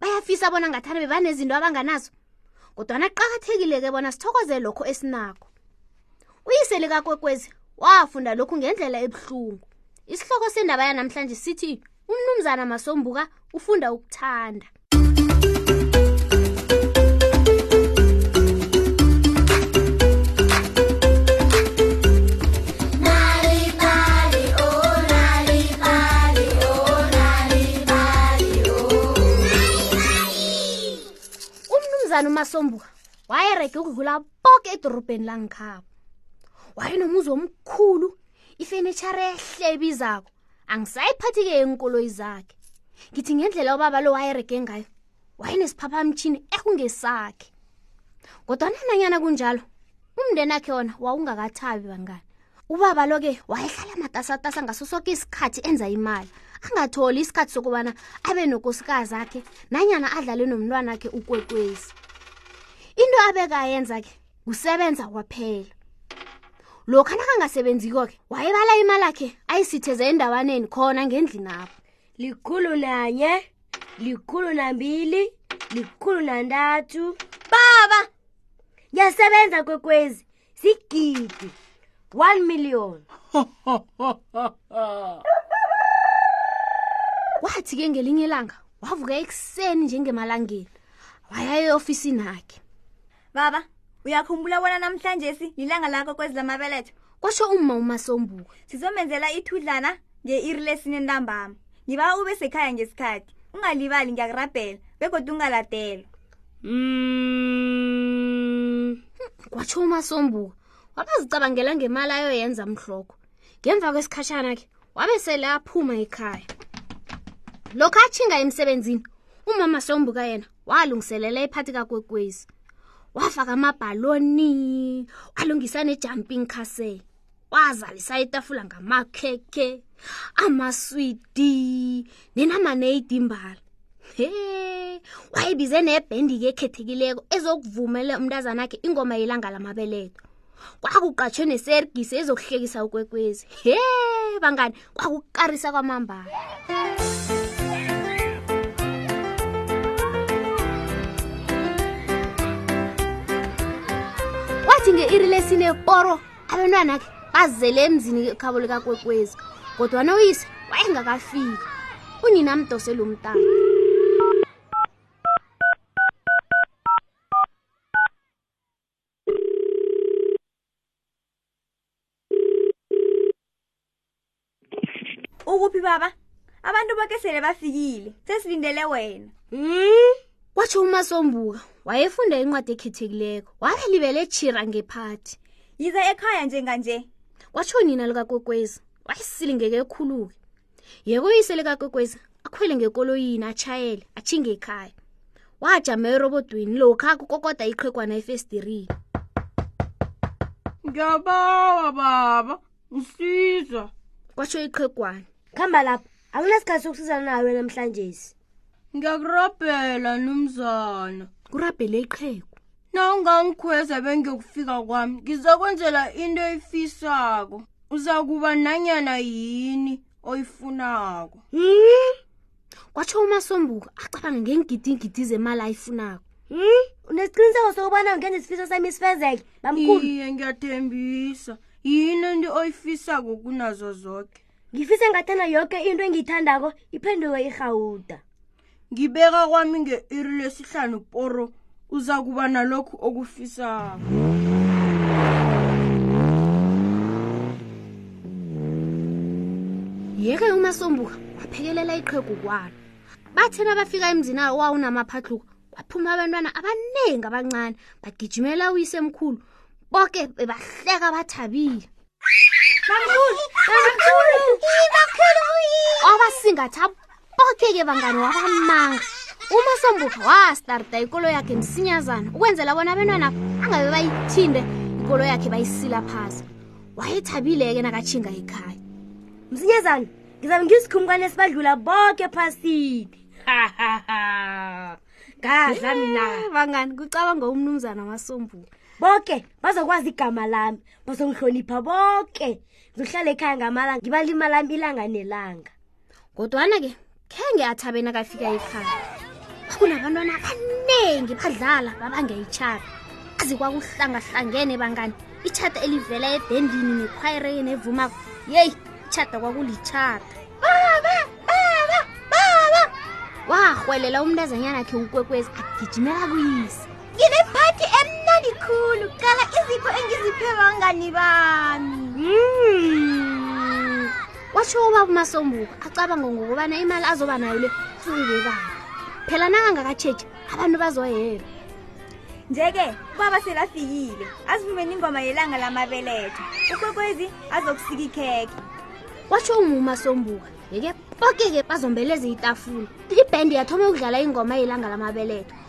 bayafisa bona ngathana bebanezinto abanganazo kodwana kuqakathekile-ke bona sithokoze lokho esinakho uyise likakwekwezi wafunda lokhu ngendlela ebuhlungu isihloko sendaba yanamhlanje sithi umnumzana masombuka ufunda ukuthanda umnumzana umasombuka wayerege ukudlula boke edorobheni langikhabo wayenomuzi omkhulu ifenitshara ehle ebizako angisayiphathi-ke enkoloyi zakhe ngithi ngendlela ubaba lo wayerege ngayo wayinesiphaphamtshini ekungesakhe kodwana nanyana kunjalo umndeni akhe wona wawungakathabi bangani ubaba lo-ke wayehlala matasatasa ngaso soke isikhathi enza imali angatholi isikhathi sokubana abe nokosikazi akhe nanyana adlale nomntwana akhe ukwekwezi into abekayenza-ke kusebenza kwaphela lokhu nakangasebenziko-ke wayebala imali akhe ayisitheze endawaneni khona ngendlinapho likhulu nanye likhulu nambili likhulu nantathu baba yasebenza kwekwezi sigidi 1 million wathi ke ngelinye ilanga wavuka ekuseni njengemalangeni waya eofisini akhe baba uyakhumbula bona namhlanje si lilanga lakho kwezi lamabeletho kwasho umma umasombuko sizomenzela ithudlana nge-iri lesine ntambama ngiba ube sekhaya ngesikhathi ungalibali ngiyakurabhela begodwa ungaladelwa mm. kwatsho umasombuka wabazicabangela ngemali ayoyenza mhloko ngemva kwesikhashana-ke wabe sele aphuma ekhaya lokho atshinga emsebenzini umama sombuka yena walungiselela iphathi kakwekwezi wafaka amabhaloni walungisa ne-jumping castle wazalisa itafula ngamakhekhe amaswidi nenamaneydimbala he wayebize nebhendi-ke ekhethekileko ezokuvumela umntazana akhe ingoma yelanga lamabeletho kwakuqatshwe nesergisi ezokuhlekisa ukwekwezi he bangani kwakuqarisa kwamambala kwathi nge-iri lesine poro abantwana ke bazele emzini khabo likakwekwezi kodwa noyise wayengakafiki unina amdose lo mntana ukuphi baba abantu boke sele bafikile sesilindele wena Hmm? Kwatsho uMasombuka wayefunda incwadi ekhethekileko. Wabe libele chira ngephathi. yiza ekhaya njenganje Kwatsho nina likakokwezi wayesilingeke ekhuluke. yekoyise likagokwezi akhwele ngekoloyini atshayele atshinge ekhaya wajama erobodweni lokha kukokoda iqhegwana efestirini ngiyabawa baba ngisiza kwatsho iqhegwana khamba lapho akunasikhathi sokusizana nawe namhlanje ngiyakurabhela numzana kurabhele iqhegu nawungangikhweza bengiyokufika kwami ngizakwenzela into eyifisako uzakuba nanyana yini oyifunako hmm? kwatsho umasombuka acabanga ngengidingidi zemali ayifunako hmm? unesiqiniseko sokubana ungenza isifiso sami isifezeke bamkhulu iye ngiyathembisa yini into oyifisako kunazo zonke ngifisa ngathana yoke into engiyithandako iphenduke irhawuda ngibeka kwami nge-iri lesihlanu poro uza kuba nalokhu okufisako yeke umasombuka waphekelela iqhegu kwalo bathena abafika emzini awo wawunamaphadluko kwaphuma abantwana abaningi abancane bagijimela uyise emkhulu boke bebahleka bathabile bamkhulu bamkhulu bamkhulu abasingathi abokheke bangani wabamanga uma sombuka wastarta ikolo yakhe msinyazana ukwenzela bona abentwana angabe bayithinde ikolo yakhe bayisila phasi wayethabile-ke nakatshinga ekhaya msinyazana ngizabe ngisikhumkwane sibadlula boke phasini ngadla mina bangani kucabanga umnumzana wasombuka boke bazokwazi igama lami bazongihlonipha boke ngihlale ekhaya ngamalanga ngibalimala ilanga nelanga kodwana-ke khenge athabeni akafika ekhaya kunabantwana abaningi badlala babanga itshata azi kwakuhlangahlangene bangani itshata elivela ebhendini nekhwayireye nevumako yeyi itshata kwakulitshata baba baba baba warhwelela umntazanyana khe ukwekwezi agijimela kuyise nginephathi emnandi khulu qala izipho engiziphe bangani bami hmm. watsho ubaba umasombuko acabanga ngokubana imali azoba nayo le uyibekana phela nangangakatshetshi abantu bazoyela nje-ke ubaba selafikile azivumeni ingoma yelanga lamabeletho ukwekwezi azokusika ikhekhe watsho umuma sombuka yeke boke-ke bazombeleze itafula ibhendi yathoma ukudlala ingoma yelanga lamabeletho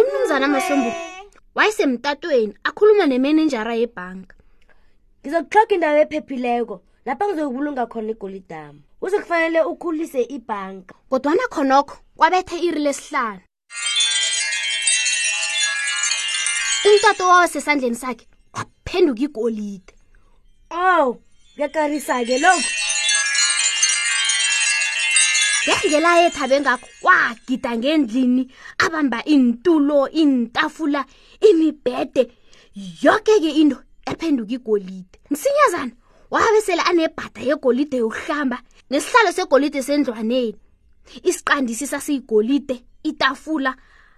umnumzana masombo wayesemtatweni akhuluma nemenenjara yebhanka ngizokuhloga indawo ephephileko lapha ngizokubulunga khona igolidama uze kufanele ukhulise ibhanka kodwana khonokho kwabethe iri lesihlanu umtato wawo sesandleni sakhe waphenduka igolide ow kuyakarisa-ke lokhu yangelaye ethabe ngakho wagida ngendlini abamba iintulo iintafula imibhede yoke-ke into yaphenduka igolide msinyazana wabe sele anebhada yegolide yokuhlamba nesihlalo segolide sendlwaneni isiqandisi sasiyigolide itafula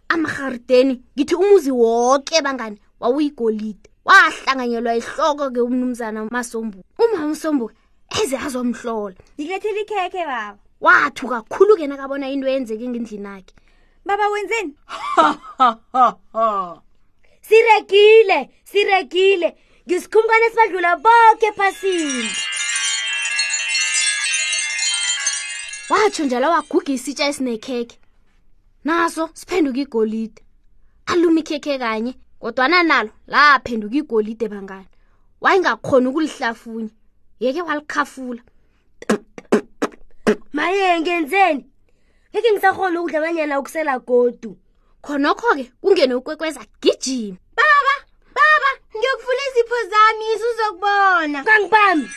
amaharideni ngithi umuzi woke bangani wawuyigolide wahlanganyelwa ihloko ke umnumzana umasombuka umama usombuka eze azomhlola ngilethela ikhekhe baba wathu kakhulu ke nakabona into eyenzeke ngendlini akhe baba wenzeni siregile siregile ngisikhumkane sibadlula boke ephasini watsho njalo waguga isitsha esinekhekhe naso siphenduka igolide aluma ikhekhe kanye kodwana nalo laphenduka igolide bangani wayengakhona ukulihlafunya yeke walikhafula maye ngenzeni ngeke ngisakhona ukudla abanyana ukusela godu khonokho-ke kungene ukwekweza gijima baba baba ngiyokufuna izipho zami yesu uzokubona kangibami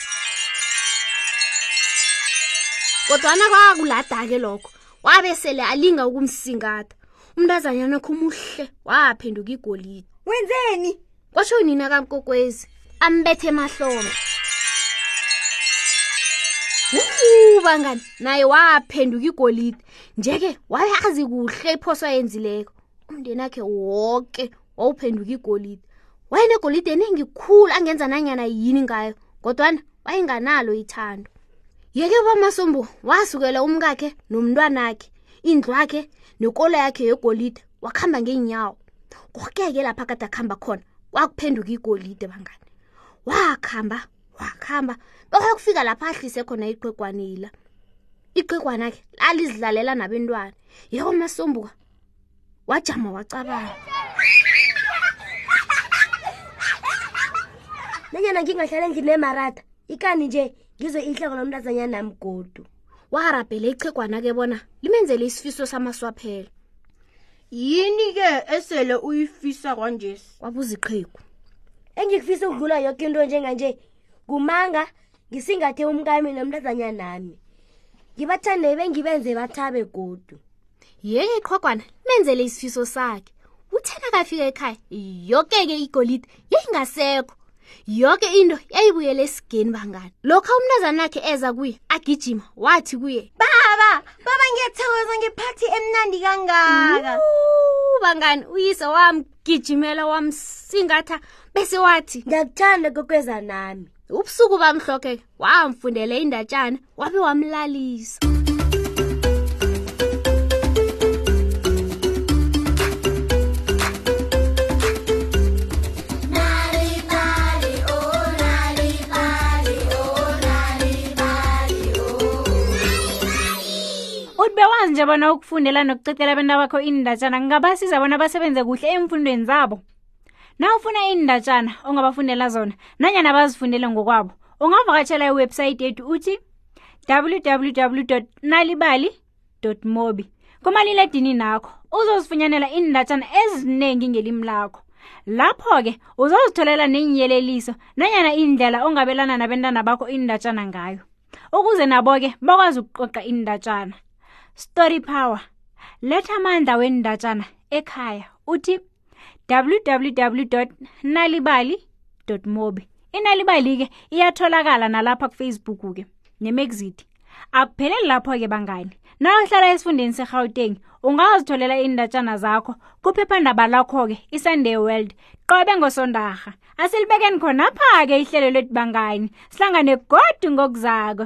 kodwana kwakulada-ke lokho wabe sele alinga ukumsingatha umntazanyana kho muhle waphenduka igolide wenzeni kwasho nina kamkokwezi ambethe emahlombe ubangani naye waphenduka igolide nje-ke wayazi kuhle iphoso ayenzileko umndeni akhe woke wawuphenduka igolide wayenegolide eningi khulu angenza nanyana yini ngayo kodwana wayenganalo ithando yeke bamasombo wasukela umkakhe nomntwanakhe indlu yakhe nekolo yakhe yegolide wakuhamba ngeenyawo koke-ke lapha kade akuhamba khona wakuphenduka igolide bangani wakuhamba wakuhamba bewayokufika lapha ahlise khona iqhegwanila iqhegwanakhe lalizilalela nabentwana yeko masombuka wajama wacabanga nanyana ngingahlala endlini emarada ikani nje ngizwe ihleko lomntazanyana nami godu waharabhela ichegwana ke bona limenzele isifiso samaswaphela yini ke esele uyifisa kwanjesi kwabuza iqhegu engikufisa ukudlula yoke into njenganje kumanga ngisingathe umkami nomntazanyanami ngibathande bengibenze bathabe godu yeke qhogwana menzele isifiso sakhe uthena kafika ekhaya yoke-ke igolide yayingasekho yoke into yayibuyela esigeni bangani lokho umntazana akhe eza kuye agijima wathi kuye baba baba ngiyathokoza ngephathi emnandi kangaka bangani uyise wamgijimela wamsingatha bese wathi ngiyakuthanda kokweza nami ubusuku bamhloke wamfundela indatshana wabe wamlalisa nje bona ukufundela nokucecela abantu bakho iindatshana kungabasiza bona basebenze kuhle eemfundweni zabo na ufuna iindatshana ongabafundela zona nanyana bazifundele ngokwabo ungavakatshela iwebhsayithi yethu uthi www nalibali mobi kumaliledini nakho uzozifunyanela iindatshana eziningi ngelimi lakho lapho-ke uzozitholela neenyeleliso nanyana iindlela ongabelana nabentana bakho iindatshana ngayo ukuze nabo-ke bakwazi ukuqoqa iindatshana story power letha amandla weendatshana ekhaya uthi www nalibali mobi inalibali-ke iyatholakala nalapha kufacebook-ke nemexit akupheleli lapho-ke bangani nawuhlala esifundeni serhawuteng ungazitholela iindatshana zakho kuphephandaba lakho-ke isunday world qobe ngosondarha asilibekeni khonapha-ke ihlelo lethu bangani sihlangane godu ngokuzako